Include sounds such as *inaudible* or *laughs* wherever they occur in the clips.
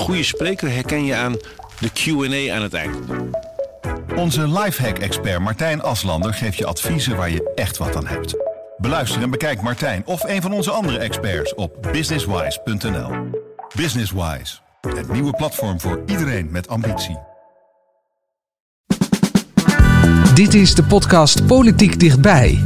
goede spreker herken je aan de Q&A aan het eind. Onze lifehack-expert Martijn Aslander geeft je adviezen waar je echt wat aan hebt. Beluister en bekijk Martijn of een van onze andere experts op businesswise.nl. Businesswise, het nieuwe platform voor iedereen met ambitie. Dit is de podcast Politiek Dichtbij.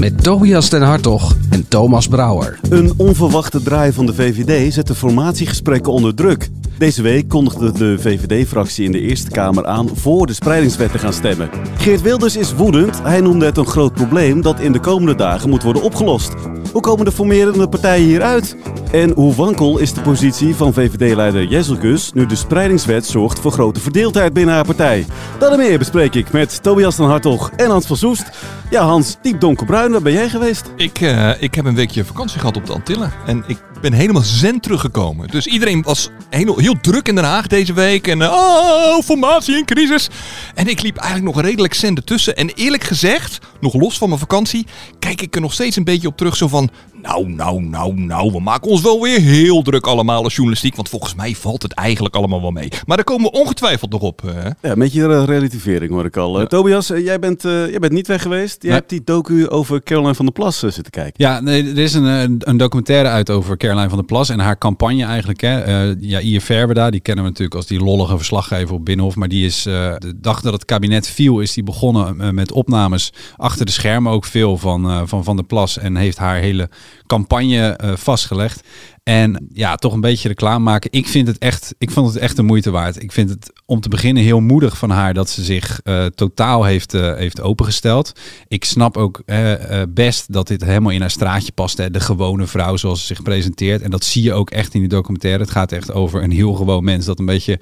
Met Tobias den Hartog en Thomas Brouwer. Een onverwachte draai van de VVD zet de formatiegesprekken onder druk. Deze week kondigde de VVD-fractie in de Eerste Kamer aan voor de spreidingswet te gaan stemmen. Geert Wilders is woedend. Hij noemde het een groot probleem dat in de komende dagen moet worden opgelost. Hoe komen de formerende partijen hieruit? En hoe wankel is de positie van VVD-leider Jezelkus nu de spreidingswet zorgt voor grote verdeeldheid binnen haar partij? Dat meer bespreek ik met Tobias van Hartog en Hans van Soest. Ja Hans, diep donkerbruin, waar ben jij geweest? Ik, uh, ik heb een weekje vakantie gehad op de Antillen en ik ben helemaal zen teruggekomen. Dus iedereen was heel, druk in Den Haag deze week en uh, oh, formatie en crisis. En ik liep eigenlijk nog redelijk zen ertussen. En eerlijk gezegd, nog los van mijn vakantie, kijk ik er nog steeds een beetje op terug zo van... Nou, nou, nou, nou, we maken ons wel weer heel druk allemaal als journalistiek. Want volgens mij valt het eigenlijk allemaal wel mee. Maar daar komen we ongetwijfeld nog op. Hè? Ja, een beetje relativering hoor ik al. Ja. Tobias, jij, bent, uh, jij bent niet weg geweest. Jij nee. hebt die docu over Caroline van der Plas uh, zitten kijken. Ja, nee, er is een, een documentaire uit over Caroline van der Plas en haar campagne eigenlijk. Hè. Uh, ja, Ier Verberda, die kennen we natuurlijk als die lollige verslaggever op Binnenhof. Maar die is de dag dat het kabinet viel, is die begonnen met opnames achter de schermen ook veel van Van, van der Plas. En heeft haar hele campagne uh, vastgelegd. En ja, toch een beetje reclame maken. Ik vind het echt, ik vond het echt de moeite waard. Ik vind het om te beginnen heel moedig van haar dat ze zich uh, totaal heeft, uh, heeft opengesteld. Ik snap ook uh, best dat dit helemaal in haar straatje past. Hè? De gewone vrouw zoals ze zich presenteert. En dat zie je ook echt in die documentaire. Het gaat echt over een heel gewoon mens dat een beetje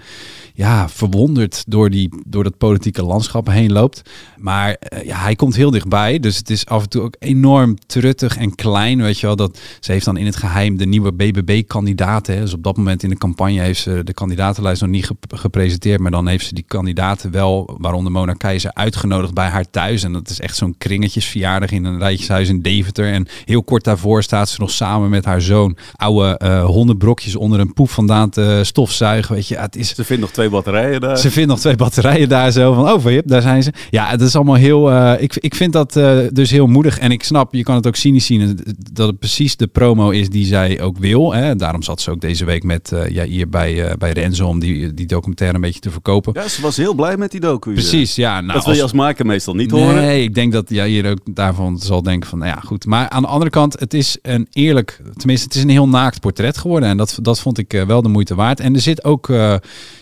ja, verwonderd door, die, door dat politieke landschap heen loopt. Maar ja, hij komt heel dichtbij. Dus het is af en toe ook enorm truttig en klein. Weet je wel, dat ze heeft dan in het geheim de nieuwe BBB-kandidaten. Dus op dat moment in de campagne heeft ze de kandidatenlijst nog niet gep gepresenteerd. Maar dan heeft ze die kandidaten wel, waaronder Mona Keizer, uitgenodigd bij haar thuis. En dat is echt zo'n kringetjesverjaardag in een rijtjeshuis in Deventer. En heel kort daarvoor staat ze nog samen met haar zoon oude uh, hondenbrokjes onder een poep vandaan te stofzuigen. Weet je, het is... Ze vindt nog twee batterijen daar. Ze vindt nog twee batterijen daar zo van, oh, yep, daar zijn ze. Ja, het is allemaal heel, uh, ik, ik vind dat uh, dus heel moedig. En ik snap, je kan het ook cynisch zien, dat het precies de promo is die zij ook wil. Hè. Daarom zat ze ook deze week met, uh, ja, hier bij, uh, bij Renzo om die, die documentaire een beetje te verkopen. Ja, ze was heel blij met die docu. Precies, ja. Nou, dat wil je als maker meestal niet nee, horen. Nee, ik denk dat jij hier ook daarvan zal denken van, nou ja, goed. Maar aan de andere kant, het is een eerlijk, tenminste, het is een heel naakt portret geworden. En dat, dat vond ik uh, wel de moeite waard. En er zit ook,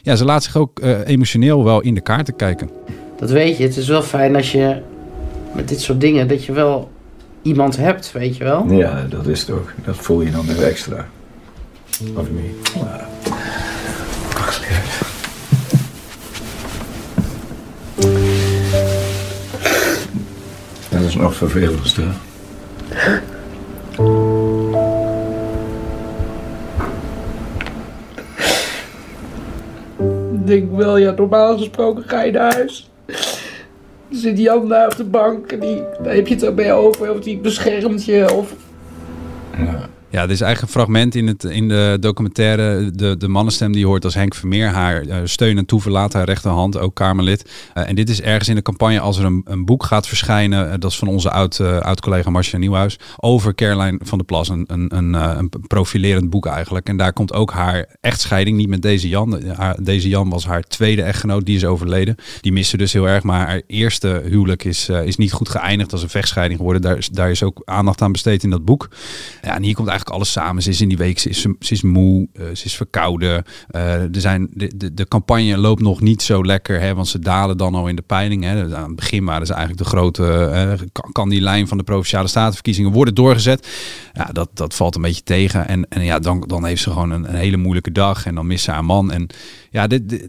ja, ze laat zich ook emotioneel wel in de kaarten kijken. Dat weet je, het is wel fijn als je met dit soort dingen, dat je wel iemand hebt, weet je wel. Ja, dat is toch. Dat voel je dan nog extra. Of niet? Ja. Dat is nog vervelendste. Ik denk wel, ja, normaal gesproken ga je naar huis. Zit Jan daar op de bank en die, daar heb je het erbij over, of die beschermt je. Of... Ja. Er is eigenlijk een fragment in, het, in de documentaire. De, de mannenstem die hoort als Henk Vermeer haar uh, steun en toeverlaat, haar rechterhand, ook Kamerlid. Uh, en dit is ergens in de campagne als er een, een boek gaat verschijnen. Uh, dat is van onze oud, oud Marcia Nieuwhuis. Over Caroline van der Plas. Een, een, een, een, profilerend boek eigenlijk. En daar komt ook haar echtscheiding, niet met deze Jan. Deze Jan was haar tweede echtgenoot, die is overleden. Die miste dus heel erg. Maar haar eerste huwelijk is, is niet goed geëindigd als een vechtscheiding geworden. Daar, daar is ook aandacht aan besteed in dat boek. Ja, en hier komt eigenlijk alles samen. Ze is in die week, ze is, ze is moe, uh, ze is verkouden. Uh, er zijn, de, de, de campagne loopt nog niet zo lekker, hè, want ze dalen dan al in de peiling. Hè. Aan het begin waren ze eigenlijk de grote, uh, kan die lijn van de Provinciale Statenverkiezingen worden doorgezet. Ja, dat, dat valt een beetje tegen. En, en ja, dan, dan heeft ze gewoon een, een hele moeilijke dag en dan mist ze haar man. En ja, dit, dit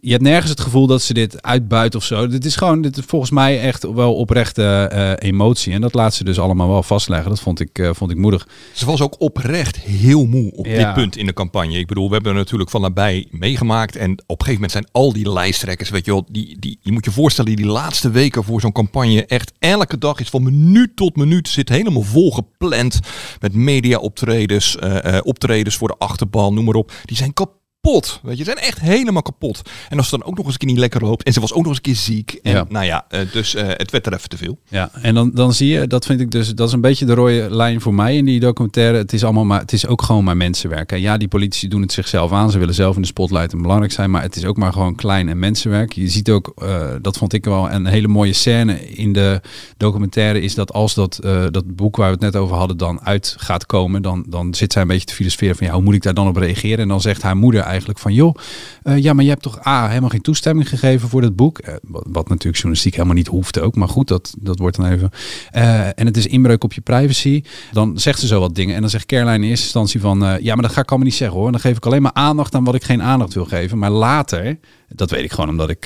je hebt nergens het gevoel dat ze dit uitbuit of zo. Dit is gewoon, dit is volgens mij echt wel oprechte emotie. En dat laat ze dus allemaal wel vastleggen. Dat vond ik, vond ik moedig. Ze was ook oprecht heel moe op ja. dit punt in de campagne. Ik bedoel, we hebben er natuurlijk van nabij meegemaakt. En op een gegeven moment zijn al die lijsttrekkers, weet je wel, die, die, je moet je voorstellen, die laatste weken voor zo'n campagne, echt elke dag is van minuut tot minuut, zit helemaal vol gepland met media optredens, optredens voor de achterban, noem maar op. Die zijn kapot kapot. Weet je, ze zijn echt helemaal kapot. En als het dan ook nog eens een keer niet lekker loopt. En ze was ook nog eens een keer ziek. En Ja. nou ja, eh, dus eh, het werd er even te veel. Ja, en dan, dan zie je, dat vind ik dus, dat is een beetje de rode lijn voor mij in die documentaire. Het is allemaal maar, het is ook gewoon maar mensenwerk. En ja, die politici doen het zichzelf aan. Ze willen zelf in de spotlight en belangrijk zijn, maar het is ook maar gewoon klein en mensenwerk. Je ziet ook, eh, dat vond ik wel een hele mooie scène in de documentaire, is dat als dat, dat boek waar we het net over hadden dan uit gaat komen, dan, dan zit zij een beetje te filosoferen van ja, hoe moet ik daar dan op reageren? En dan zegt haar moeder eigenlijk van joh, eh, ja, maar je hebt toch A, helemaal geen toestemming gegeven voor dat boek. Eh, wat, natuurlijk journalistiek helemaal niet hoeft ook. Maar goed, dat, dat wordt dan even. Eh, en het is inbreuk op je privacy. Dan zegt ze zo wat dingen. En dan zegt Caroline in eerste instantie van... ja, maar dat ga ik allemaal niet zeggen hoor. Dan geef ik alleen maar aandacht aan wat ik geen aandacht wil geven. Maar later, dat weet ik gewoon omdat ik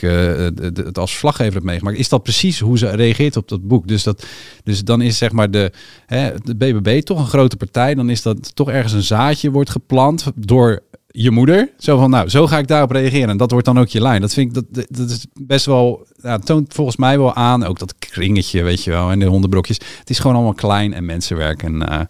het als vlaggever heb meegemaakt... is dat precies hoe ze reageert op dat boek. Dus, dat, dus dan is zeg maar de, hè, de BBB toch een grote partij. Dan is dat toch ergens een zaadje wordt geplant door je moeder. Zo van, nou, zo ga ik daarop reageren. En dat wordt dan ook je lijn. Dat vind ik, dat, dat is best wel, ja, toont volgens mij wel aan. Ook dat kringetje, weet je wel, en de hondenbrokjes. Het is gewoon allemaal klein en mensenwerk. En eh,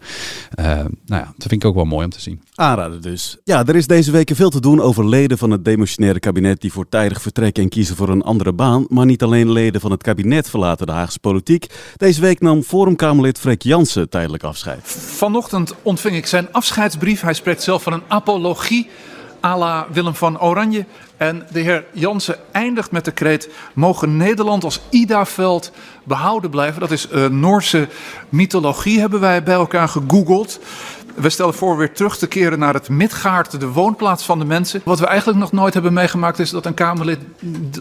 eh, nou ja, dat vind ik ook wel mooi om te zien. Aanraden dus. Ja, er is deze week veel te doen over leden van het demissionaire kabinet die voortijdig vertrekken en kiezen voor een andere baan. Maar niet alleen leden van het kabinet verlaten de Haagse politiek. Deze week nam Forumkamerlid Freek Jansen tijdelijk afscheid. Vanochtend ontving ik zijn afscheidsbrief. Hij spreekt zelf van een apologie à la Willem van Oranje. En de heer Jansen eindigt met de kreet... mogen Nederland als Ida-veld behouden blijven. Dat is eh, Noorse mythologie, hebben wij bij elkaar gegoogeld. We stellen voor weer terug te keren naar het Midgaard, de woonplaats van de mensen. Wat we eigenlijk nog nooit hebben meegemaakt is dat een Kamerlid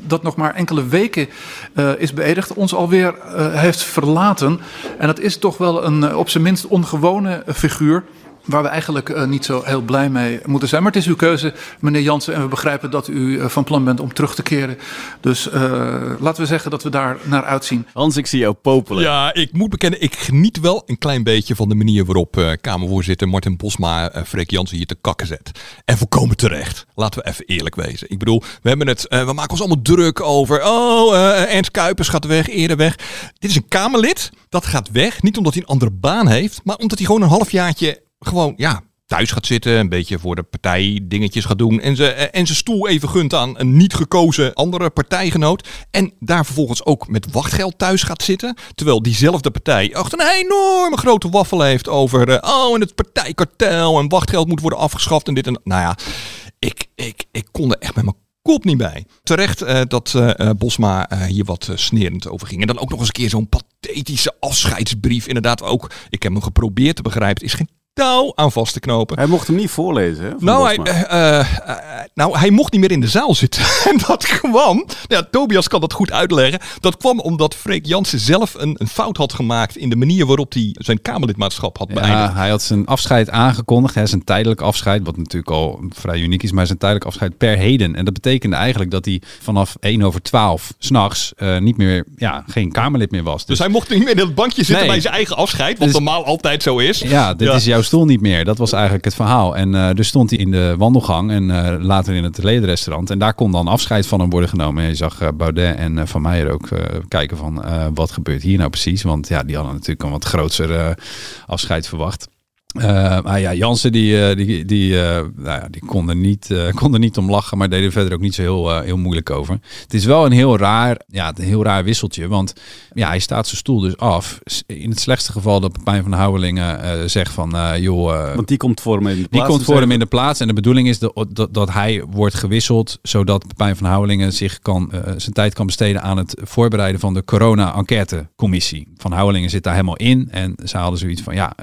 dat nog maar enkele weken eh, is beëdigd, ons alweer eh, heeft verlaten. En dat is toch wel een op zijn minst ongewone figuur. Waar we eigenlijk eh, niet zo heel blij mee moeten zijn. Maar het is uw keuze, meneer Jansen. En we begrijpen dat u eh, van plan bent om terug te keren. Dus eh, laten we zeggen dat we daar naar uitzien. Hans, ik zie jou popelen. Ja, ik moet bekennen, ik geniet wel een klein beetje van de manier waarop eh, Kamervoorzitter Martin Bosma uh, Freek Jansen hier te kakken zet. En volkomen terecht. Laten we even eerlijk wezen. Ik bedoel, we hebben het, we maken ons allemaal druk over. Oh, eh, Ernst Kuipers gaat weg, eerder weg. Dit is een Kamerlid, dat gaat weg. Niet omdat hij een andere baan heeft, maar omdat hij gewoon een halfjaartje gewoon, ja, thuis gaat zitten, een beetje voor de partij dingetjes gaat doen en zijn en zijn stoel even gunt aan een niet gekozen andere partijgenoot en daar vervolgens ook met wachtgeld thuis gaat zitten, terwijl diezelfde partij echt een enorme grote waffel heeft over eh, oh en het partijkartel en wachtgeld moet worden afgeschaft en dit en. Nou ja, ik, ik, ik kon er echt met mijn kop niet bij. Terecht eh, dat eh, eh, Bosma eh, hier wat eh, snerend over ging. En dan ook nog eens een keer zo'n pathetische afscheidsbrief. Inderdaad ook, ik heb hem geprobeerd te begrijpen. Is geen touw aan vast te knopen. Hij mocht hem niet voorlezen, hè? Nou hij, Bosma. eh, eh, eh, nou, hij mocht niet meer in de zaal zitten. *laughs* en dat kwam, ja, Tobias kan dat goed uitleggen. Dat kwam omdat Freek Jansen zelf een, een fout had gemaakt in de manier waarop hij zijn Kamerlidmaatschap had beëindigd. Ja, hij had zijn afscheid aangekondigd. Hè, zijn tijdelijk afscheid, wat natuurlijk al vrij uniek is, maar zijn tijdelijk afscheid per heden. En dat betekende eigenlijk dat hij vanaf 1 over 12 s'nachts eh niet meer, ja, geen Kamerlid meer was. Dus hij mocht niet meer in het bankje zitten Nee. bij zijn eigen afscheid, wat Dus- normaal altijd zo is. Ja, dit Ja. is jouw stoel niet meer. Dat was eigenlijk het verhaal. En eh, dus stond hij in de wandelgang en eh, later in het ledenrestaurant. En daar kon dan afscheid van hem worden genomen. En je zag eh, Baudet en Van Meijer ook kijken van wat gebeurt hier nou precies. Want ja, die hadden natuurlijk een wat groter afscheid verwacht. Eh, maar ja, Jansen die, eh, die, die, eh, nou ja, die kon, er niet, *laughs* kon er niet om lachen, maar deed er verder ook niet zo heel, heel moeilijk over. Het is wel een heel raar, ja, een heel raar wisseltje, want ja, hij staat zijn stoel dus af. In het slechtste geval dat Pepijn van Houwelingen zegt van, joh, Want die komt voor hem in de die plaats komt te voor hem in de plaats. En de bedoeling is dat, dat, dat hij wordt gewisseld. Zodat Pepijn van Houwelingen zich kan, zijn tijd kan besteden aan het voorbereiden van de corona-enquêtecommissie. Van Houwelingen zit daar helemaal in. En ze hadden zoiets van, ja,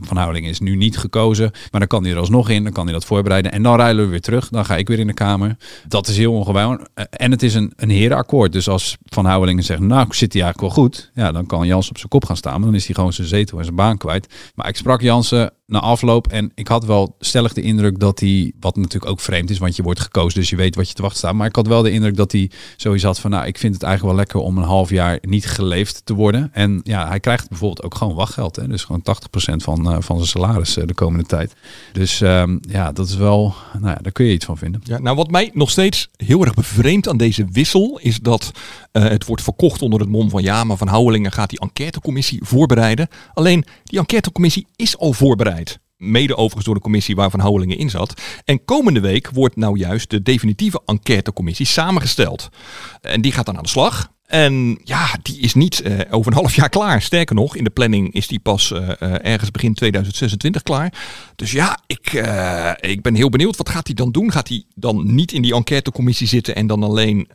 Van Houwelingen is nu niet gekozen. Maar dan kan hij er alsnog in. Dan kan hij dat voorbereiden. En dan ruilen we weer terug. Dan ga ik weer in de Kamer. Dat is heel ongewoon. Eh, en het is een, een herenakkoord. Dus als Van Houwelingen zegt, nou, zit hij eigenlijk wel goed. Ja, dan kan Jans op zijn kop gaan staan. Maar dan is hij gewoon zijn zetel en zijn baan kwijt. Maar ik sprak Jansen na afloop. En ik had wel stellig de indruk dat hij, wat natuurlijk ook vreemd is, want je wordt gekozen, dus je weet wat je te wachten staat. Maar ik had wel de indruk dat hij sowieso had van, nou, ik vind het eigenlijk wel lekker om een half jaar niet geleefd te worden. En ja, hij krijgt bijvoorbeeld ook gewoon wachtgeld. Hè? Dus gewoon 80% van, eh, van zijn salaris eh, de komende tijd. Dus ehm, ja, dat is wel, nou ja, daar kun je iets van vinden. Ja, nou, wat mij nog steeds heel erg bevreemdt aan deze wissel is dat eh, het wordt verkocht onder het mom van ja, maar Van Houwelingen gaat die enquêtecommissie voorbereiden. Alleen die enquêtecommissie is al voorbereid. Mede overigens door de commissie waar Van Houwelingen in zat. En komende week wordt nou juist de definitieve enquêtecommissie samengesteld. En die gaat dan aan de slag. En ja, die is niet eh, over een half jaar klaar. Sterker nog, in de planning is die pas eh, ergens begin 2026 klaar. Dus ja, ik, ik ben heel benieuwd. Wat gaat hij dan doen? Gaat hij dan niet in die enquêtecommissie zitten en dan alleen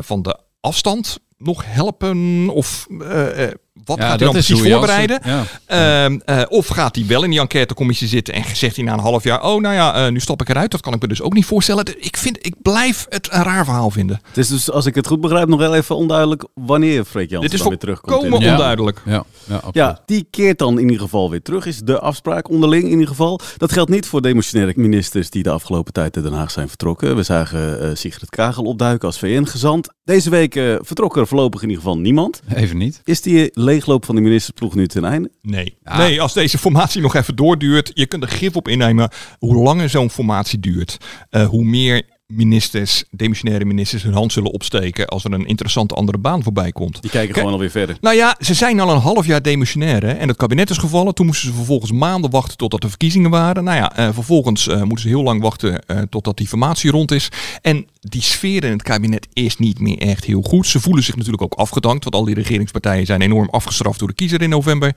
van de afstand nog helpen? Of eh, wat gaat hij dan precies voorbereiden? Ja. Ehm, eh, of gaat hij wel in die enquêtecommissie zitten en zegt hij na een half jaar: Oh, nou ja, eh, nu stap ik eruit. Dat kan ik me dus ook niet voorstellen. Ik, vind, ik blijf het een raar verhaal vinden. Het is dus, als ik het goed begrijp, nog wel even onduidelijk wanneer Freek Jansen Dit is dan weer terugkomt. volkomen in- onduidelijk. Ja, ja, die keert dan in ieder geval weer terug, is de afspraak onderling in ieder geval. Dat geldt niet voor demissionaire ministers die de afgelopen tijd uit Den Haag zijn vertrokken. We zagen eh, Sigrid Kagel opduiken als VN-gezant. Deze week vertrok er voorlopig in ieder geval niemand. Even niet. Is die leegloop van de ministersploeg nu ten einde? Nee. nee, als deze formatie nog even doorduurt, je kunt er grip op innemen. Hoe langer zo'n formatie duurt, eh, hoe meer ministers, demissionaire ministers hun hand zullen opsteken als er een interessante andere baan voorbij komt. Die kijken gewoon alweer verder. Nou ja, ze zijn al een half jaar demissionair hè, en het kabinet is gevallen. Toen moesten ze vervolgens maanden wachten totdat de verkiezingen waren. Nou ja, eh, vervolgens eh, moeten ze heel lang wachten eh, totdat die formatie rond is. En die sfeer in het kabinet is niet meer echt heel goed. Ze voelen zich natuurlijk ook afgedankt, want al die regeringspartijen zijn enorm afgestraft door de kiezer in november.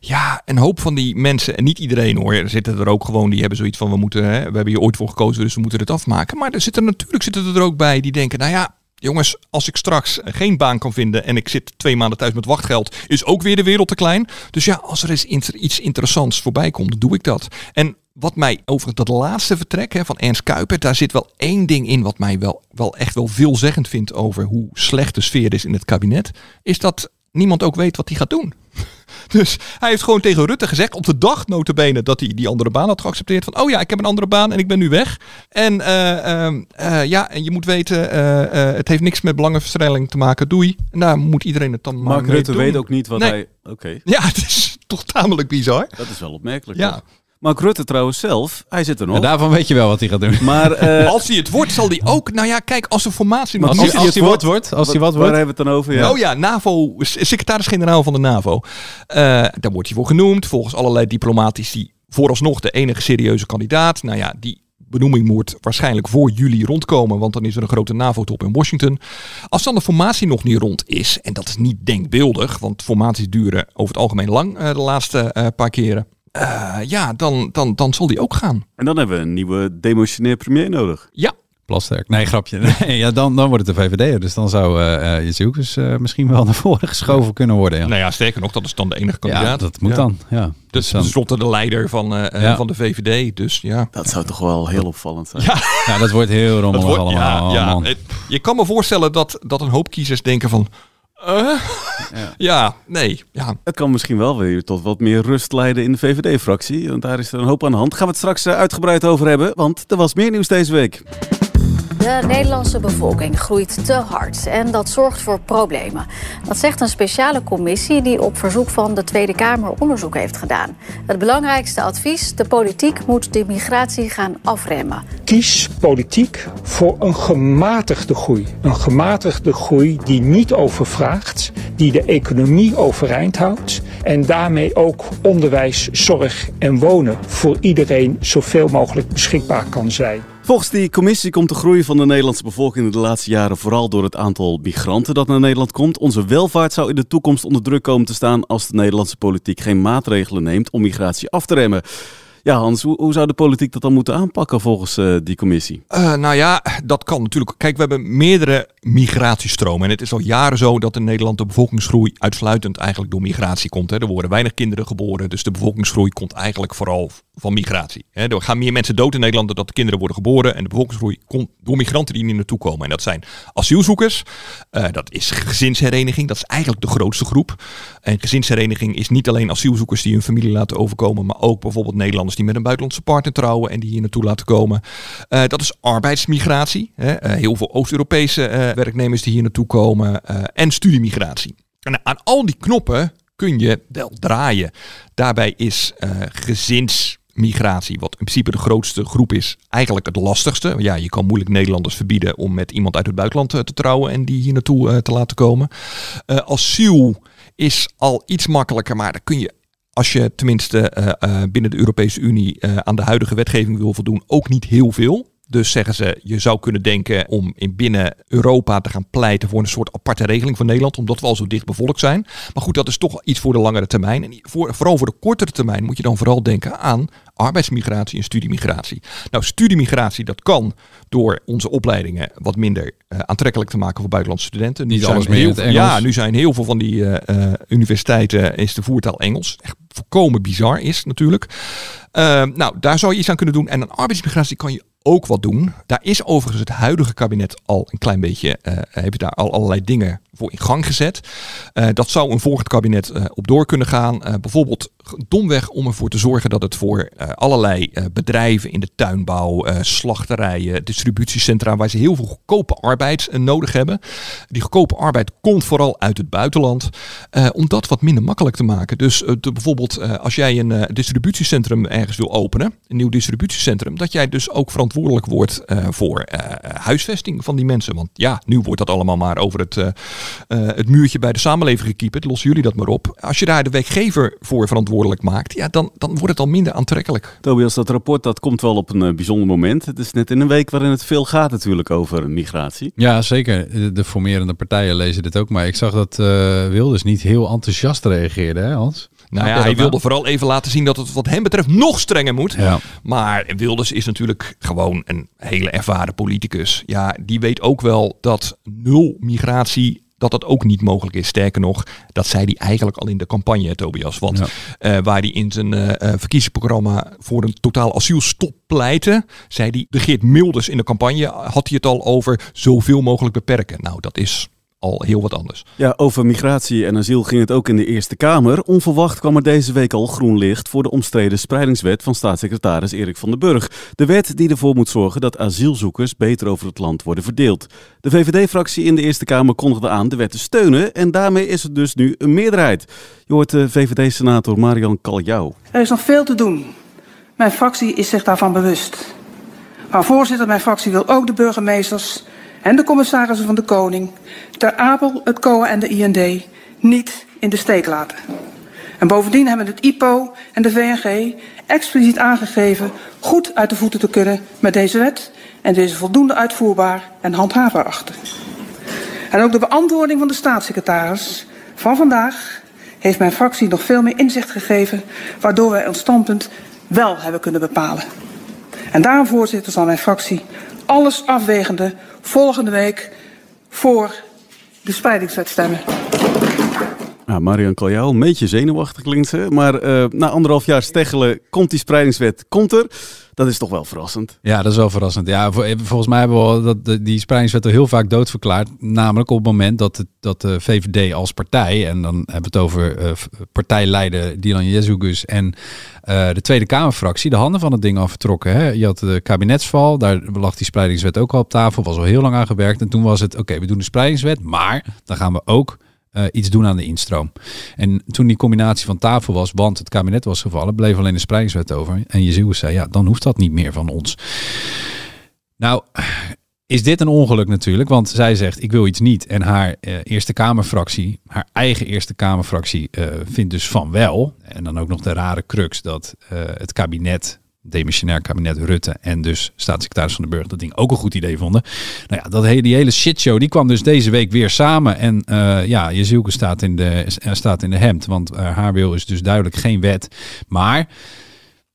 Ja, een hoop van die mensen, en niet iedereen hoor, er zitten er ook gewoon, die hebben zoiets van, we moeten, hè, we hebben hier ooit voor gekozen, dus we moeten het afmaken. Maar er zitten natuurlijk zitten er ook bij die denken, nou ja, Jongens, als ik straks geen baan kan vinden en ik zit twee maanden thuis met wachtgeld, is ook weer de wereld te klein. Dus ja, als er eens iets interessants voorbij komt, doe ik dat. En wat mij over dat laatste vertrek hè, van Ernst Kuiper, daar zit wel één ding in wat mij wel, wel echt wel veelzeggend vindt over hoe slecht de sfeer is in het kabinet, is dat niemand ook weet wat hij gaat doen. Dus hij heeft gewoon tegen Rutte gezegd, op de dag notabene dat hij die andere baan had geaccepteerd. Van, oh ja, ik heb een andere baan en ik ben nu weg. En eh, ehm, eh, ja, en je moet weten, eh, het heeft niks met belangenverstrengeling te maken. Doei. En daar moet iedereen het dan maar Mark mee Rutte doen. weet ook niet wat Nee. hij... Oké, Ja, *laughs* het is toch tamelijk bizar. dat is wel opmerkelijk. Ja. toch? Mark Rutte trouwens zelf, hij zit er nog. En daarvan weet je wel wat hij gaat doen. Maar *laughs* eh, Als hij het wordt, zal hij ook, nou ja, kijk, als de formatie... Als niet hij, is- als hij wat wordt, als hij wat waar wordt. hebben we het dan over? Ja. Oh ja, NAVO, secretaris-generaal van de NAVO. Eh, daar wordt hij voor genoemd, volgens allerlei diplomatici vooralsnog de enige serieuze kandidaat. Nou ja, die benoeming moet waarschijnlijk voor juli rondkomen, want dan is er een grote NAVO-top in Washington. Als dan de formatie nog niet rond is, en dat is niet denkbeeldig, want formaties duren over het algemeen lang eh, de laatste eh, paar keren. Eh, ja, dan, dan, dan zal die ook gaan. En dan hebben we een nieuwe demotionair premier nodig. Ja, Plasterk. Nee, grapje. *laughs* Nee, ja, dan, dan wordt het de VVD. Dus dan zou eh eh Jezus eh misschien wel naar voren geschoven kunnen worden. Ja, nou ja, sterker nog, dat is dan de enige ja kandidaat. dat moet Ja. dan. Ja. Dus dan- tenslotte de leider van, Ja. van de VVD. Dus ja. Dat zou toch wel heel opvallend zijn. Ja, ja, dat wordt heel rommelig wordt, allemaal. ja, ja. man. Het- je kan me voorstellen dat, dat een hoop kiezers denken van... eh? ja. nee, ja. Het kan misschien wel weer tot wat meer rust leiden in de VVD-fractie. Want daar is er een hoop aan de hand. Gaan we het straks eh, uitgebreid over hebben. Want er was meer nieuws deze week. De Nederlandse bevolking groeit te hard en dat zorgt voor problemen. Dat zegt een speciale commissie die op verzoek van de Tweede Kamer onderzoek heeft gedaan. Het belangrijkste advies: de politiek moet de migratie gaan afremmen. Kies politiek voor een gematigde groei. Een gematigde groei die niet overvraagt, die de economie overeind houdt en daarmee ook onderwijs, zorg en wonen voor iedereen zoveel mogelijk beschikbaar kan zijn. Volgens die commissie komt de groei van de Nederlandse bevolking de laatste jaren vooral door het aantal migranten dat naar Nederland komt. Onze welvaart zou in de toekomst onder druk komen te staan als de Nederlandse politiek geen maatregelen neemt om migratie af te remmen. Ja, Hans, hoe, zou de politiek dat dan moeten aanpakken volgens eh, die commissie? Eh, nou ja, dat kan natuurlijk. Kijk, we hebben meerdere migratiestromen. En het is al jaren zo dat in Nederland de bevolkingsgroei uitsluitend eigenlijk door migratie komt. Hè. Er worden weinig kinderen geboren, dus de bevolkingsgroei komt eigenlijk vooral van migratie. Hè. Er gaan meer mensen dood in Nederland dan dat kinderen worden geboren. En de bevolkingsgroei komt door migranten die hier naartoe komen. En dat zijn asielzoekers, eh, dat is gezinshereniging, dat is eigenlijk de grootste groep. En gezinshereniging is niet alleen asielzoekers die hun familie laten overkomen, maar ook bijvoorbeeld Nederlanders die met een buitenlandse partner trouwen en die hier naartoe laten komen. Eh, dat is arbeidsmigratie. Hè. Eh, heel veel Oost-Europese eh, werknemers die hier naartoe komen. en studiemigratie. En aan al die knoppen kun je wel draaien. Daarbij is gezinsmigratie, wat in principe de grootste groep is, eigenlijk het lastigste. Ja, je kan moeilijk Nederlanders verbieden om met iemand uit het buitenland te trouwen en die hier naartoe te laten komen. Asiel is al iets makkelijker, maar daar kun je als je tenminste eh, eh, binnen de Europese Unie eh, aan de huidige wetgeving wil voldoen, ook niet heel veel. Dus zeggen ze, je zou kunnen denken om in binnen Europa te gaan pleiten voor een soort aparte regeling van Nederland, omdat we al zo dicht bevolkt zijn. Maar goed, dat is toch iets voor de langere termijn. En voor, vooral voor de kortere termijn moet je dan vooral denken aan arbeidsmigratie en studiemigratie. Nou, studiemigratie, dat kan door onze opleidingen wat minder uh, aantrekkelijk te maken voor buitenlandse studenten. Nu Niet alles meer heel. Ja, nu zijn heel veel van die universiteiten is de voertaal Engels. Echt volkomen bizar is natuurlijk. Eh, nou, daar zou je iets aan kunnen doen. En aan arbeidsmigratie kan je ook wat doen. Daar is overigens het huidige kabinet al een klein beetje, eh heeft daar al allerlei dingen voor in gang gezet. Eh, dat zou een volgend kabinet eh, op door kunnen gaan. Eh, bijvoorbeeld domweg om ervoor te zorgen dat het voor allerlei bedrijven in de tuinbouw, slachterijen, distributiecentra, waar ze heel veel goedkope arbeid nodig hebben. Die goedkope arbeid komt vooral uit het buitenland. om dat wat minder makkelijk te maken. Dus bijvoorbeeld als jij een distributiecentrum ergens wil openen, een nieuw distributiecentrum, dat jij dus ook verantwoordelijk wordt voor huisvesting van die mensen. Want ja, nu wordt dat allemaal maar over het, eh, het muurtje bij de samenleving gekieperd. Lossen jullie dat maar op. Als je daar de werkgever voor verantwoordelijk maakt, ja, dan, dan wordt het al minder aantrekkelijk. Tobias, dat rapport dat komt wel op een eh, bijzonder moment. Het is net in een week waarin het veel gaat natuurlijk over migratie. Ja, zeker. De, de formerende partijen lezen dit ook. Maar ik zag dat eh, Wilders niet heel enthousiast reageerde, hè Hans? Nou ja, hij wilde vooral even laten zien dat het wat hem betreft nog strenger moet. Ja. Maar Wilders is natuurlijk gewoon een hele ervaren politicus. Ja, die weet ook wel dat nul migratie dat dat ook niet mogelijk is. Sterker nog, dat zei hij eigenlijk al in de campagne, Tobias. Want Ja. eh, waar hij in zijn eh, eh, verkiezingsprogramma voor een totaal asielstop pleitte, zei hij, de Geert Milders in de campagne had hij het al over zoveel mogelijk beperken. Nou, dat is al heel wat anders. Ja, over migratie en asiel ging het ook in de Eerste Kamer. Onverwacht kwam er deze week al groen licht voor de omstreden spreidingswet van staatssecretaris Erik van den Burg. De wet die ervoor moet zorgen dat asielzoekers beter over het land worden verdeeld. De VVD-fractie in de Eerste Kamer kondigde aan de wet te steunen en daarmee is het dus nu een meerderheid. Je hoort de VVD-senator Marian Kaljau. Er is nog veel te doen. Mijn fractie is zich daarvan bewust. Maar voorzitter, mijn fractie wil ook de burgemeesters en de commissarissen van de Koning, Ter Apel, het COA en de IND niet in de steek laten. En bovendien hebben het IPO en de VNG expliciet aangegeven goed uit de voeten te kunnen met deze wet en deze voldoende uitvoerbaar en handhaafbaar achten. En ook de beantwoording van de staatssecretaris van vandaag heeft mijn fractie nog veel meer inzicht gegeven, waardoor wij ons standpunt wel hebben kunnen bepalen. En daarom, voorzitter, zal mijn fractie alles afwegende volgende week voor de spreidingswet stemmen. Nou, Marian Kaljau, een beetje zenuwachtig klinkt ze. Maar eh, na anderhalf jaar steggelen komt die spreidingswet, komt er. Dat is toch wel verrassend. Ja, dat is wel verrassend. Ja, vol- volgens mij hebben we dat, die spreidingswet al heel vaak doodverklaard. Namelijk op het moment dat, het, dat de VVD als partij, en dan hebben we het over eh, v- partijleider Dylan Jezugus en eh, de Tweede Kamerfractie, de handen van het ding al vertrokken. Hè? Je had de kabinetsval, daar lag die spreidingswet ook al op tafel, was al heel lang aan gewerkt. En toen was het, oké, we doen de spreidingswet, maar dan gaan we ook eh, iets doen aan de instroom. En toen die combinatie van tafel was, want het kabinet was gevallen, bleef alleen de spreidingswet over. En Jezus zei, ja, dan hoeft dat niet meer van ons. Nou, is dit een ongeluk natuurlijk, want zij zegt, ik wil iets niet. En haar eh, Eerste Kamerfractie, haar eigen Eerste Kamerfractie, eh, vindt dus van wel. En dan ook nog de rare crux dat eh, het kabinet demissionair kabinet Rutte en dus staatssecretaris van de Burg dat ding ook een goed idee vonden. Nou ja, dat hele, die hele shitshow die kwam dus deze week weer samen. En eh ja, Jezielke staat in de, eh, staat in de hemd, want eh, haar wil is dus duidelijk geen wet. Maar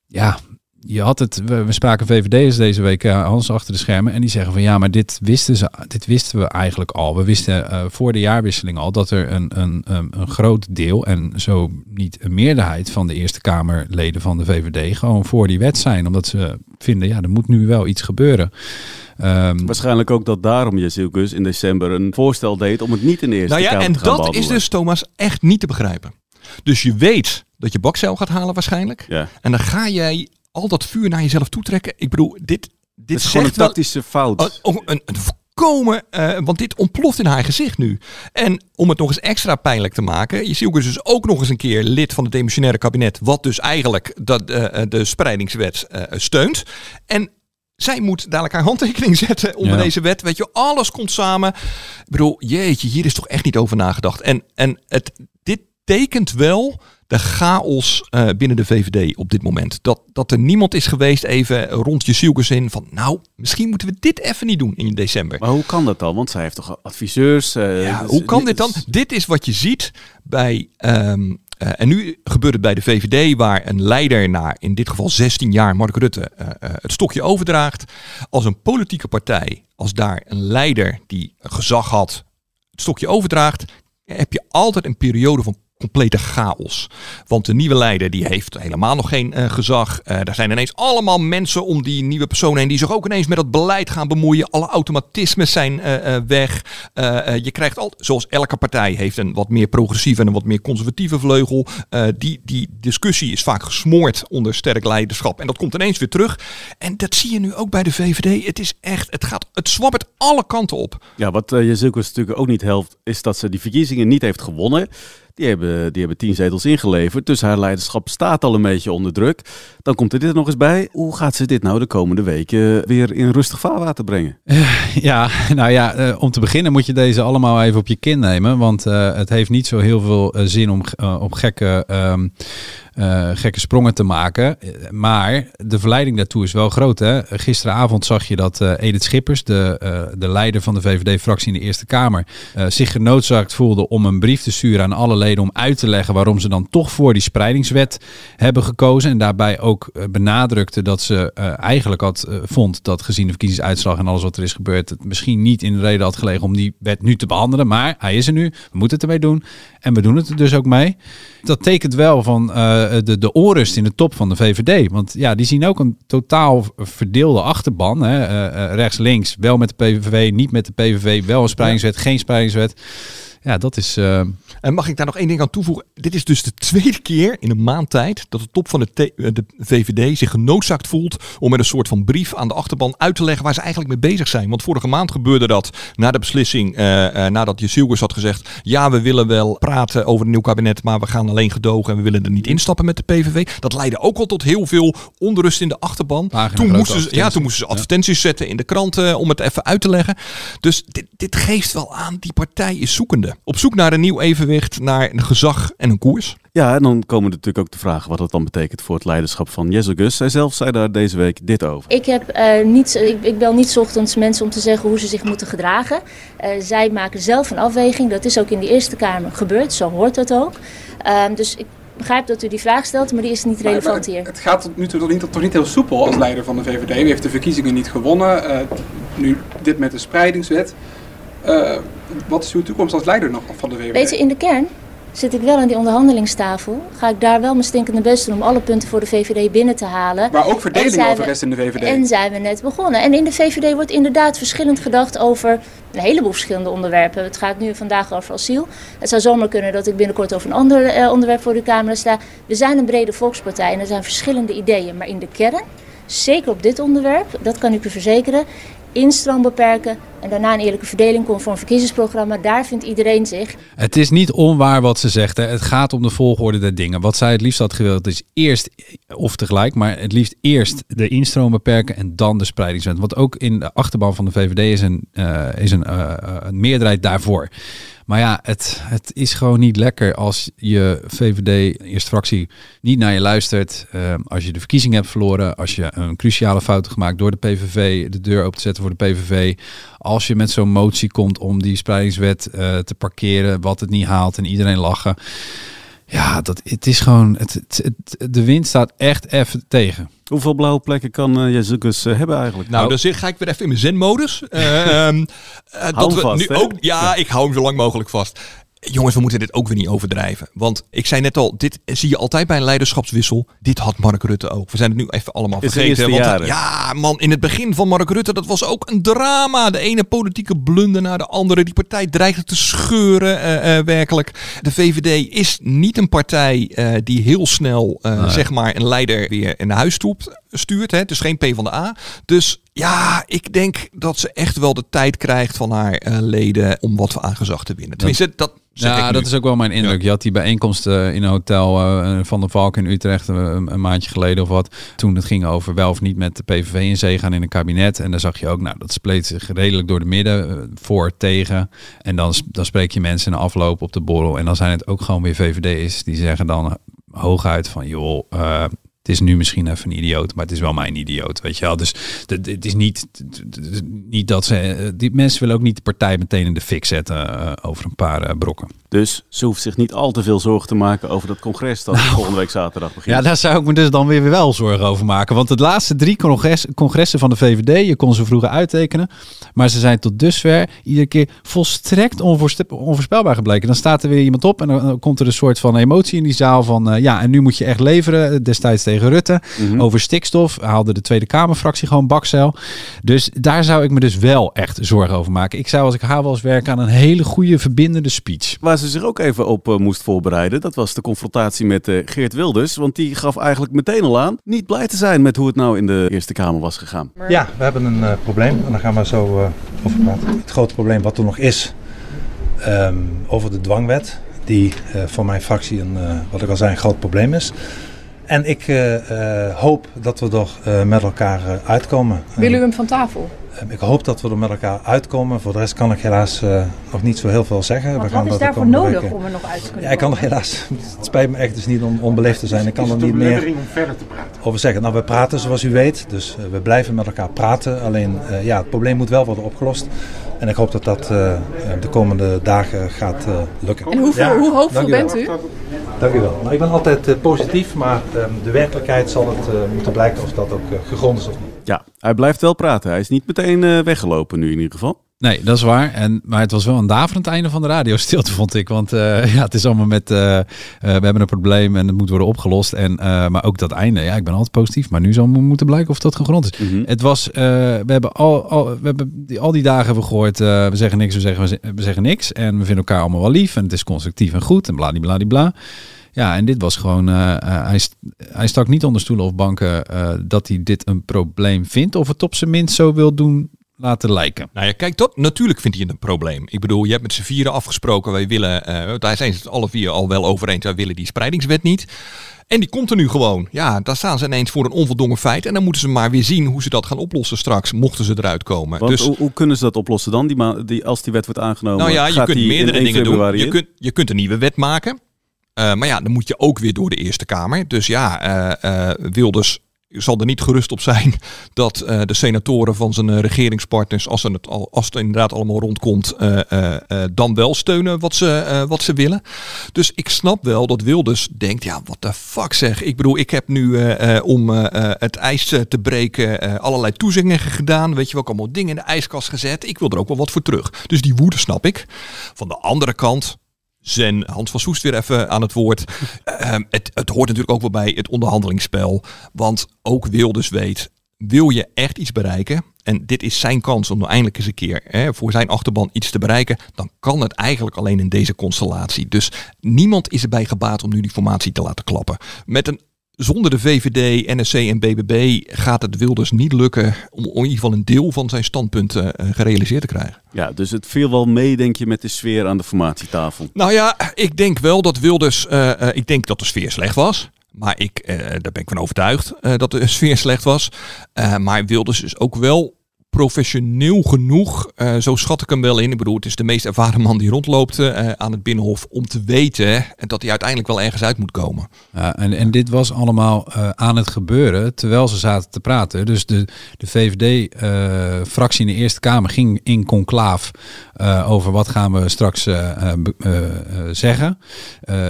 ja, je had het, we, we spraken VVD'ers deze week, eh, Hans, achter de schermen. En die zeggen van ja, maar dit wisten, ze, dit wisten we eigenlijk al. We wisten eh, voor de jaarwisseling al dat er een, een, een, een groot deel, en zo niet een meerderheid van de Eerste Kamerleden van de VVD, gewoon voor die wet zijn. Omdat ze vinden, ja, er moet nu wel iets gebeuren. Ehm, Waarschijnlijk ook dat daarom Jezielkus in december een voorstel deed om het niet in de Eerste Nou ja, Kamer en te gaan dat is dus, Thomas, echt niet te begrijpen. Dus je weet dat je bakcel gaat halen waarschijnlijk. Ja. En dan ga jij al dat vuur naar jezelf toetrekken. Ik bedoel, dit, dit is gewoon een tactische fout. Oh, oh, een, een voorkomen, eh, want dit ontploft in haar gezicht nu. En om het nog eens extra pijnlijk te maken, je ziet dus ook nog eens een keer lid van het demissionaire kabinet, wat dus eigenlijk dat, eh, de spreidingswet eh, steunt. En zij moet dadelijk haar handtekening *laughs* zetten onder Ja. deze wet. Weet je, alles komt samen. Ik bedoel, jeetje, hier is toch echt niet over nagedacht. En, en het, dit tekent wel de chaos eh, binnen de VVD op dit moment. Dat, dat er niemand is geweest even rond je in van... nou, misschien moeten we dit even niet doen in december. Maar hoe kan dat dan? Want zij heeft toch adviseurs? eh, Ja, dus- hoe kan dit dan? Dit is wat je ziet bij. ehm, eh, en nu gebeurt het bij de VVD, waar een leider na in dit geval 16 jaar, Mark Rutte, het stokje overdraagt. Als een politieke partij, als daar een leider die gezag had, het stokje overdraagt, heb je altijd een periode van complete chaos. Want de nieuwe leider die heeft helemaal nog geen eh, gezag. Eh daar zijn ineens allemaal mensen om die nieuwe persoon heen die zich ook ineens met dat beleid gaan bemoeien. Alle automatismes zijn eh, weg. Je krijgt al, zoals elke partij heeft een wat meer progressieve en een wat meer conservatieve vleugel. Die, die discussie is vaak gesmoord onder sterk leiderschap. En dat komt ineens weer terug. En dat zie je nu ook bij de VVD. Het is echt, het gaat, het zwabbert alle kanten op. Ja, wat uh, Jezus natuurlijk ook niet helpt, is dat ze die verkiezingen niet heeft gewonnen. Die hebben, die hebben tien zetels ingeleverd, dus haar leiderschap staat al een beetje onder druk. Dan komt er dit nog eens bij. Hoe gaat ze dit nou de komende weken weer in rustig vaarwater brengen? *laughs* Ja, nou ja, uh, om te beginnen moet je deze allemaal even op je kin nemen. Want uh, het heeft niet zo heel veel uh, zin om op gekke, um, gekke sprongen te maken. Maar de verleiding daartoe is wel groot. Hè? Gisteravond zag je dat Edith Schippers, de, de leider van de VVD-fractie in de Eerste Kamer, zich genoodzaakt voelde om een brief te sturen aan alle leden om uit te leggen waarom ze dan toch voor die spreidingswet hebben gekozen. En daarbij ook benadrukte dat ze eigenlijk had vond dat gezien de verkiezingsuitslag en alles wat er is gebeurd, het misschien niet in de reden had gelegen om die wet nu te behandelen. Maar hij is er nu, we moeten het ermee doen. En we doen het er dus ook mee. Dat tekent wel van uh, de, de onrust in de top van de VVD. Want ja, die zien ook een totaal verdeelde achterban. Hè? Uh, uh, Rechts-links, wel met de PVV, niet met de PVV, wel een spreidingswet, geen spreidingswet. Ja, dat is. Uh... En mag ik daar nog één ding aan toevoegen? Dit is dus de tweede keer in een maand tijd dat de top van de, de, VVD zich genoodzaakt voelt om met een soort van brief aan de achterban uit te leggen waar ze eigenlijk mee bezig zijn. Want vorige maand gebeurde dat na de beslissing, uh, uh, nadat Jezielgus had gezegd: ja, we willen wel praten over een nieuw kabinet, maar we gaan alleen gedogen en we willen er niet instappen met de PVV. Dat leidde ook al tot heel veel onrust in de achterban. Toen moesten, ze, ja, toen moesten ze advertenties ja. zetten in de kranten om het even uit te leggen. Dus dit, dit geeft wel aan, die partij is zoekende. Op zoek naar een nieuw evenwicht, naar een gezag en een koers. Ja, en dan komen er natuurlijk ook de vragen wat dat dan betekent voor het leiderschap van Jezus. Zij zelf zei daar deze week dit over. Ik, heb, uh, niet, ik, ik bel niet ochtends mensen om te zeggen hoe ze zich moeten gedragen. Uh, zij maken zelf een afweging. Dat is ook in de Eerste Kamer gebeurd. Zo hoort dat ook. Uh, dus ik begrijp dat u die vraag stelt, maar die is niet relevant hier. Het gaat tot nu toe toch niet, toch niet heel soepel als leider van de VVD. U heeft de verkiezingen niet gewonnen. Uh, nu dit met de spreidingswet. Wat is uw toekomst als leider nog van de VVD? Weet je, in de kern zit ik wel aan die onderhandelingstafel. Ga ik daar wel mijn stinkende best doen om alle punten voor de VVD binnen te halen. Maar ook verdeling over rest in de VVD. En zijn we net begonnen. En in de VVD wordt inderdaad verschillend gedacht over een heleboel verschillende onderwerpen. Het gaat nu vandaag over asiel. Het zou zomaar kunnen dat ik binnenkort over een ander uh, onderwerp voor de Kamer sta. We zijn een brede volkspartij en er zijn verschillende ideeën. Maar in de kern, zeker op dit onderwerp, dat kan ik u verzekeren, instroom beperken en daarna een eerlijke verdeling conform verkiezingsprogramma. Daar vindt iedereen zich. Het is niet onwaar wat ze zegt. Hè. Het gaat om de volgorde der dingen. Wat zij het liefst had gewild is eerst, of tegelijk, maar het liefst eerst de instroom beperken en dan de spreidingswet. Want ook in de achterban van de VVD is een, uh, is een, uh, een meerderheid daarvoor. Maar ja, het, het is gewoon niet lekker als je VVD, eerste fractie, niet naar je luistert. Uh, als je de verkiezing hebt verloren. Als je een cruciale fout gemaakt door de PVV, de deur open te zetten voor de PVV. Als je met zo'n motie komt om die spreidingswet uh, te parkeren, wat het niet haalt en iedereen lachen. Ja, dat, het is gewoon, het, het, het, de wind staat echt even tegen. Hoeveel blauwe plekken kan uh, Jezus uh, hebben eigenlijk? Nou, nou, dan ga ik weer even in mijn zenmodus. Uh, dat we vast, nu hè? ook, ja, ik hou hem zo lang mogelijk vast. Jongens, we moeten dit ook weer niet overdrijven. Want ik zei net al, dit zie je altijd bij een leiderschapswissel. Dit had Mark Rutte ook. We zijn het nu even allemaal vergeten. Want, jaren. ja, man, in het begin van Mark Rutte, dat was ook een drama. De ene politieke blunder naar de andere. Die partij dreigde te scheuren, uh, uh, werkelijk. De VVD is niet een partij uh, die heel snel, nee. zeg maar, een leider weer naar huis toept, stuurt. Hè. Het is geen P van de A. Dus ja, ik denk dat ze echt wel de tijd krijgt van haar leden om wat aan gezag te winnen. Tenminste, dat ja, dat is ook wel mijn indruk. Ja. Je had die bijeenkomst uh, in een hotel uh, van de Valk in Utrecht een, een, maandje geleden of wat. Toen het ging over wel of niet met de PVV in zee gaan in een kabinet. En daar zag je ook, nou, dat spleet zich redelijk door de midden, voor, tegen. En dan, dan spreek je mensen in de afloop op de borrel. En dan zijn het ook gewoon weer VVD'ers die zeggen dan hooguit van, joh, eh, het is nu misschien even een idioot, maar het is wel mijn idioot, weet je wel. Dus het- het is niet, niet dat ze, eh, die mensen willen ook niet de partij meteen in de fik zetten eh, over een paar eh, brokken. Dus ze hoeft zich niet al te veel zorgen te maken over dat congres dat volgende week zaterdag begint. Ja, daar zou ik me dus dan weer wel zorgen over maken. Want de laatste drie congres, congressen van de VVD, je kon ze vroeger uittekenen. Maar ze zijn tot dusver iedere keer volstrekt onvoorspelbaar gebleken. Dan staat er weer iemand op en dan, komt er een soort van emotie in die zaal van... ja, en nu moet je echt leveren. Destijds tegen Rutte. Over stikstof haalde de Tweede Kamerfractie gewoon bakcel. Dus daar zou ik me dus wel echt zorgen over maken. Ik zou als ik haar was werken aan een hele goede verbindende speech. Waar ze zich ook even op eh, moest voorbereiden, dat was de confrontatie met eh, Geert Wilders. Want die gaf eigenlijk meteen al aan niet blij te zijn met hoe het nou in de Eerste Kamer was gegaan. Ja, we hebben een eh, probleem en daar gaan we zo eh, over praten. Het grote probleem wat er nog is ehm, over de dwangwet, die eh, voor mijn fractie een, eh, wat ik al zei, een groot probleem is. En ik eh, eh, hoop dat we er eh, met elkaar eh, uitkomen. Wil u hem van tafel? Ik hoop dat we er met elkaar uitkomen. Voor de rest kan ik helaas eh, nog niet zo heel veel zeggen. Want we gaan wat is daarvoor nodig weken- om er nog uit te kunnen ja, ik kan er helaas, *laughs* het spijt me echt dus niet om onbeleefd te zijn. Ik kan Is er niet meer om verder te praten? over zeggen. Nou, we praten zoals u weet, dus we blijven met elkaar praten. Alleen, eh, ja, het probleem moet wel worden opgelost. En ik hoop dat dat de komende dagen gaat lukken. En hoeveel- Ja, hoe hoopvol bent u? Dank u wel. Nou, ik ben altijd eh, positief, maar ehm, de werkelijkheid zal het eh, moeten blijken of dat ook eh, gegrond is of niet. Ja, hij blijft wel praten. Hij is niet meteen eh, weggelopen nu in ieder geval. Nee, dat is waar. En, maar het was wel een daverend einde van de radiostilte, vond ik. Want eh, *laughs* ja, het is allemaal met, eh, eh, we hebben een probleem en het moet worden opgelost. En, maar ook dat einde, ja, ik ben altijd positief. Maar nu zal moeten blijken of dat gegrond is. Het was, we hebben al, al, we hebben die, al die dagen hebben we gehoord, eh, we zeggen niks, we zeggen, we ze- we zeggen niks. En we vinden elkaar allemaal wel lief en het is constructief en goed en bladibladibla. Ja, en dit was gewoon, hij, st- hij stak niet onder stoelen of banken dat hij dit een probleem vindt. Of het op zijn minst zo wil doen laten lijken. Nou ja, kijk, dat, natuurlijk vindt hij het een probleem. Ik bedoel, je hebt met z'n vieren afgesproken, wij willen, eh daar zijn ze het alle vier al wel over eens, wij willen die spreidingswet niet. En die komt er nu gewoon. Ja, daar staan ze ineens voor een onvoldongen feit. En dan moeten ze maar weer zien hoe ze dat gaan oplossen straks, mochten ze eruit komen. Want dus, hoe, hoe kunnen ze dat oplossen dan, die als die wet wordt aangenomen? nou ja, je kunt meerdere 1 dingen doen. Je kunt, je kunt een nieuwe wet maken. Eh, maar ja, dan moet je ook weer door de Eerste Kamer. Dus ja, eh, eh, Wilders zal er niet gerust op zijn *laughs* dat eh, de senatoren van zijn eh, regeringspartners, als, het, al, als het inderdaad allemaal rondkomt, eh, dan wel steunen wat ze, wat ze willen. Dus ik snap wel dat Wilders denkt, ja, wat de fuck zeg. Ik bedoel, ik heb nu om het ijs te breken allerlei toezeggingen gedaan. Weet je wel, allemaal dingen in de ijskast gezet. Ik wil er ook wel wat voor terug. Dus die woede snap ik. Van de andere kant, Zen, Hans van Soest weer even aan het woord. *laughs* Ehm, het, het hoort natuurlijk ook wel bij het onderhandelingsspel. Want ook Wilders weet, wil je echt iets bereiken... en dit is zijn kans om nou eindelijk eens een keer hè, voor zijn achterban iets te bereiken... dan kan het eigenlijk alleen in deze constellatie. Dus niemand is erbij gebaat om nu die formatie te laten klappen. Met een zonder de VVD, NSC en BBB gaat het Wilders niet lukken om, in ieder geval een deel van zijn standpunten eh, gerealiseerd te krijgen. Ja, dus het viel wel mee, denk je, met de sfeer aan de formatietafel. Nou ja, ik denk wel dat Wilders, eh, eh, ik denk dat de sfeer slecht was. Maar ik, daar ben ik van overtuigd dat de sfeer slecht was. Maar Wilders is ook wel professioneel genoeg, eh, zo schat ik hem wel in. Ik bedoel, het is de meest ervaren man die rondloopt eh, aan het Binnenhof om te weten dat hij uiteindelijk wel ergens uit moet komen. En, en dit was allemaal eh, aan het gebeuren terwijl ze zaten te praten. Dus de, de VVD-fractie in de Eerste Kamer ging in conclaaf over wat gaan we straks zeggen.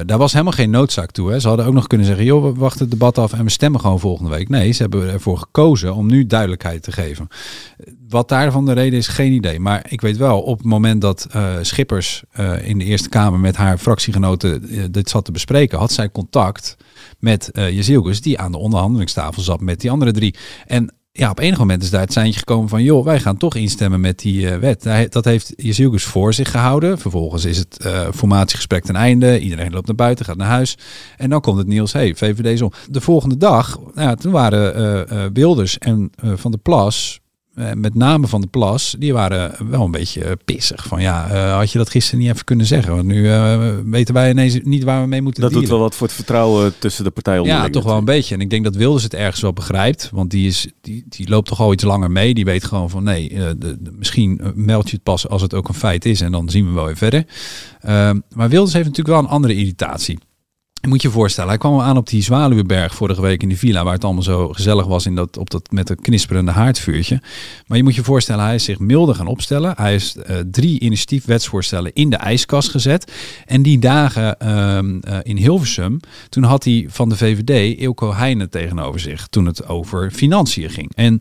Daar was helemaal geen noodzaak toe. Hè. Ze hadden ook nog kunnen zeggen, joh, we wachten het debat af en we stemmen gewoon volgende week. Nee, ze hebben ervoor gekozen om nu duidelijkheid te geven. Wat daarvan de reden is, geen idee. Maar ik weet wel, op het moment dat eh, Schippers eh, in de Eerste Kamer met haar fractiegenoten eh, dit zat te bespreken, had zij contact met eh Jezielgus, die aan de onderhandelingstafel zat met die andere drie. En ja, op enig moment is daar het seintje gekomen van, joh, wij gaan toch instemmen met die wet. Dat heeft Jezielgus voor zich gehouden. Vervolgens is het formatiegesprek ten einde. Iedereen loopt naar buiten, gaat naar huis. En dan komt het nieuws, hey, VVD om. De volgende dag, nou toen waren eh, Wilders en Van der Plas met name van de Plas, die waren wel een beetje eh, pissig. Van ja, eh, had je dat gisteren niet even kunnen zeggen? Want nu eh, weten wij ineens niet waar we mee moeten Dat doet wel wat voor het vertrouwen tussen de partijen Ja, toch wel een beetje. En ik denk dat Wilders het ergens wel begrijpt. Want die, is, die, die loopt toch al iets langer mee. Die weet gewoon van nee, eh, de, de- misschien eh, meld je het pas als het ook een feit is. En dan zien we wel weer verder. Ehm, maar Wilders heeft natuurlijk wel een andere irritatie. Je moet je voorstellen, hij kwam aan op die Zwaluwenberg vorige week in die villa, waar het allemaal zo gezellig was in dat, op dat, met dat knisperende haardvuurtje. Maar je moet je voorstellen, hij is zich milder gaan opstellen. Hij is uh, drie initiatiefwetsvoorstellen in de ijskast gezet. En die dagen uh, uh, in Hilversum, toen had hij van de VVD Ilko Heijnen tegenover zich, toen het over financiën ging. En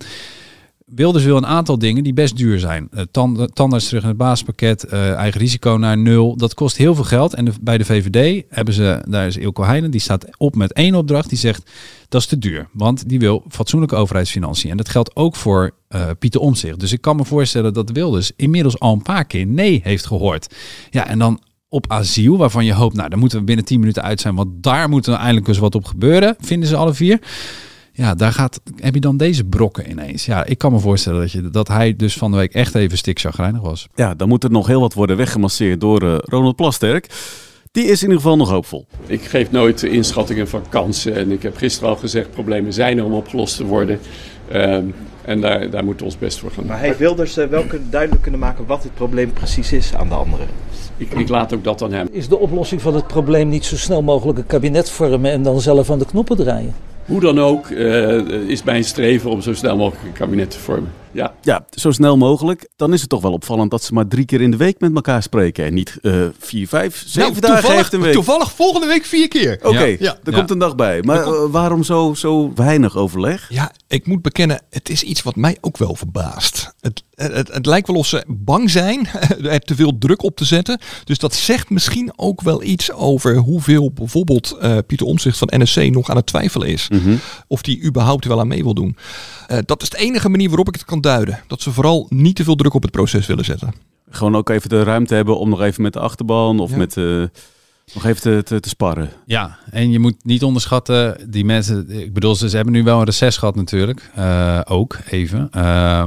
Wilders wil een aantal dingen die best duur zijn. Uh, tand, tandarts terug in het basispakket, uh, eigen risico naar nul. Dat kost heel veel geld. En bij de VVD hebben ze, daar is Ilko Heijnen, die staat op met één opdracht. Die zegt, dat is te duur. Want die wil fatsoenlijke overheidsfinanciën. En dat geldt ook voor uh, Pieter Omtzigt. Dus ik kan me voorstellen dat Wilders inmiddels al een paar keer nee heeft gehoord. Ja, en dan op asiel, waarvan je hoopt, nou, daar moeten we binnen 10 minuten uit zijn. Want daar moet er eindelijk eens wat op gebeuren, vinden ze alle vier ja, daar gaat, heb je dan deze brokken ineens. Ja, ik kan me voorstellen dat, je, dat hij dus van de week echt even stikchagrijnig was. Ja, dan moet er nog heel wat worden weggemasseerd door uh, Ronald Plasterk. Die is in ieder geval nog hoopvol. Ik geef nooit inschattingen van kansen. En ik heb gisteren al gezegd, problemen zijn er om opgelost te worden. Um, en daar, daar moeten we ons best voor gaan doen. Maar heeft Wilders uh, wel kunnen, duidelijk kunnen maken wat het probleem precies is aan de anderen? Ik, ik, laat ook dat aan hem. Is de oplossing van het probleem niet zo snel mogelijk een kabinet vormen en dan zelf aan de knoppen draaien? Hoe dan ook uh, is mijn streven om zo snel mogelijk een kabinet te vormen. Ja. ja, zo snel mogelijk. Dan is het toch wel opvallend dat ze maar drie keer in de week met elkaar spreken. En niet uh, vier, vijf, zeven nou, dagen heeft een week. Toevallig volgende week vier keer. Oké, okay, ja. er ja. komt een dag bij. Maar uh, waarom zo, zo weinig overleg? Ja, ik moet bekennen, het is iets wat mij ook wel verbaast. Het, het, het, het lijkt wel of ze bang zijn *laughs* er te veel druk op te zetten. Dus dat zegt misschien ook wel iets over hoeveel bijvoorbeeld uh, Pieter Omtzigt van NSC nog aan het twijfelen is. Mm -hmm. Of die überhaupt wel aan mee wil doen. Uh, dat is de enige manier waarop ik het kan duiden. Dat ze vooral niet te veel druk op het proces willen zetten. Gewoon ook even de ruimte hebben om nog even met de achterban of ja. met... Uh, nog even te, te, te, sparren. Ja, en je moet niet onderschatten, die mensen, ik bedoel, ze, ze hebben nu wel een reces gehad natuurlijk, uh, ook even. Uh,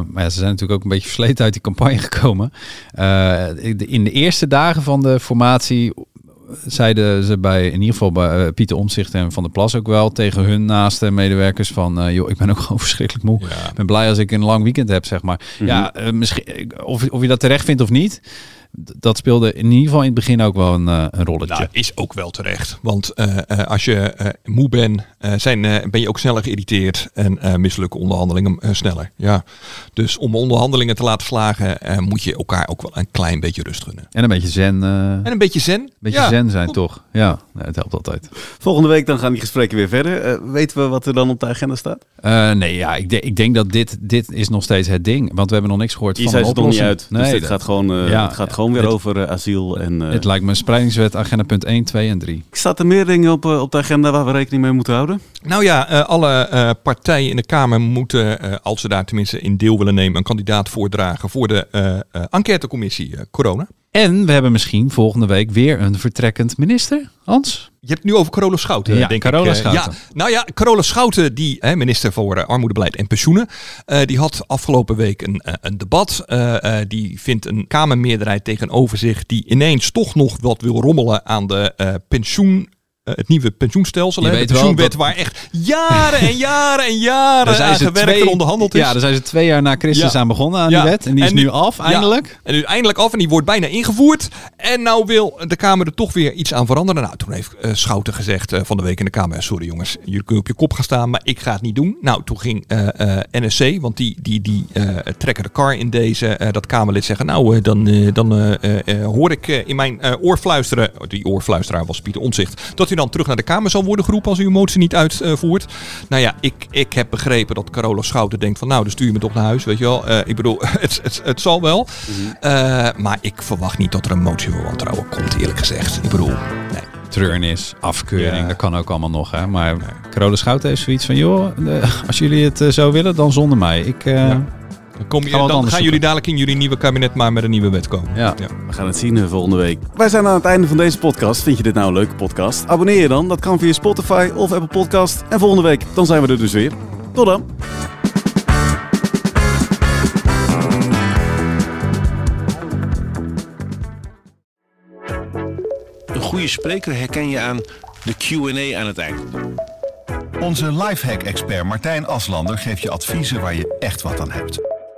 maar ja, ze zijn natuurlijk ook een beetje versleten uit die campagne gekomen. Uh, in de eerste dagen van de formatie zeiden ze bij, in ieder geval bij uh, Pieter Omzicht en Van der Plas ook wel tegen hun naaste medewerkers van, uh, joh, ik ben ook *laughs* gewoon verschrikkelijk moe. Ja. Ik ben blij als ik een lang weekend heb, zeg maar. Mm -hmm. Ja, uh, misschien, of, of je dat terecht vindt of niet, dat speelde in ieder geval in het begin ook wel een, uh, een rolletje. Nou, is ook wel terecht. Want uh, uh, als je moe bent, zijn, ben je ook sneller geïrriteerd en mislukken onderhandelingen sneller. Ja. Dus om onderhandelingen te laten slagen, moet je elkaar ook wel een klein beetje rust gunnen. En een beetje zen. en een beetje zen. Een beetje ja. zen zijn, toch? Ja, nee, het helpt altijd. Volgende week dan gaan die gesprekken weer verder. weten we wat er dan op de agenda staat? nee, ja, ik, de, ik denk dat dit, dit is nog steeds het ding. Want we hebben nog niks gehoord Hier van zijn ze nog niet oplossing. uit. Dus dit gaat gewoon, ja, het gaat gewoon weer het, over uh, asiel en... Uh, het lijkt me spreidingswet agenda punt 1, 2 en 3. Staat er meer dingen op, uh, op de agenda waar we rekening mee moeten houden? Nou ja, alle partijen in de Kamer moeten, als ze daar tenminste in deel willen nemen, een kandidaat voordragen voor de enquêtecommissie corona. En we hebben misschien volgende week weer een vertrekkend minister, Hans? Je hebt het nu over Carola Schouten, ja, denk Carola ik. Schouten. Ja, nou ja, Carola Schouten, die hè, minister voor uh, Armoedebeleid en Pensioenen, uh, die had afgelopen week een, een debat. die vindt een Kamermeerderheid tegenover zich die ineens toch nog wat wil rommelen aan de pensioen uh, het nieuwe pensioenstelsel. Hè, de pensioenwet waar echt jaren en jaren en jaren *laughs* aan gewerkt twee, en onderhandeld is. Ja, daar zijn ze twee jaar na Christus Ja. aan begonnen aan Ja. die wet. En die is nu nu- af, Ja. eindelijk. En nu eindelijk af en die wordt bijna ingevoerd. En nou wil de Kamer er toch weer iets aan veranderen. Nou, toen heeft eh, Schouten gezegd eh, van de week in de Kamer... sorry jongens, jullie kunnen op je kop gaan staan, maar ik ga het niet doen. Nou, toen ging eh, eh, NSC, want die, die, die eh, trekken de kar in deze... eh, dat Kamerlid zeggen, nou, eh, dan, eh, dan eh, eh, hoor ik eh, in mijn eh, oor fluisteren... oh, die oorfluisteraar was Pieter Omtzigt... dat u dan terug naar de Kamer zal worden geroepen als u uw motie niet uitvoert. Nou ja, ik, ik heb begrepen dat Carola Schouten denkt van... nou, dan stuur je me toch naar huis, weet je wel. Eh, ik bedoel, *laughs* het, het, het zal wel. Eh, maar ik verwacht niet dat er een motie voor wantrouwen komt, eerlijk gezegd. Ik bedoel, nee. Treurnis, afkeuring, Ja. dat kan ook allemaal nog. Hè? Maar Carole Schouten heeft zoiets van... joh, eh, als jullie het zo willen, dan zonder mij. Ik, Dan, kom je, Gaan dan gaan jullie dadelijk in jullie nieuwe kabinet maar met een nieuwe wet komen. Ja. We gaan het zien eh, volgende week. Wij zijn aan het einde van deze podcast. Vind je dit nou een leuke podcast? Abonneer je dan. Dat kan via Spotify of Apple Podcast. En volgende week, dan zijn we er dus weer. Tot dan. Een goede spreker herken je aan de Q&A aan het eind. Onze lifehack-expert Martijn Aslander geeft je adviezen waar je echt wat aan hebt.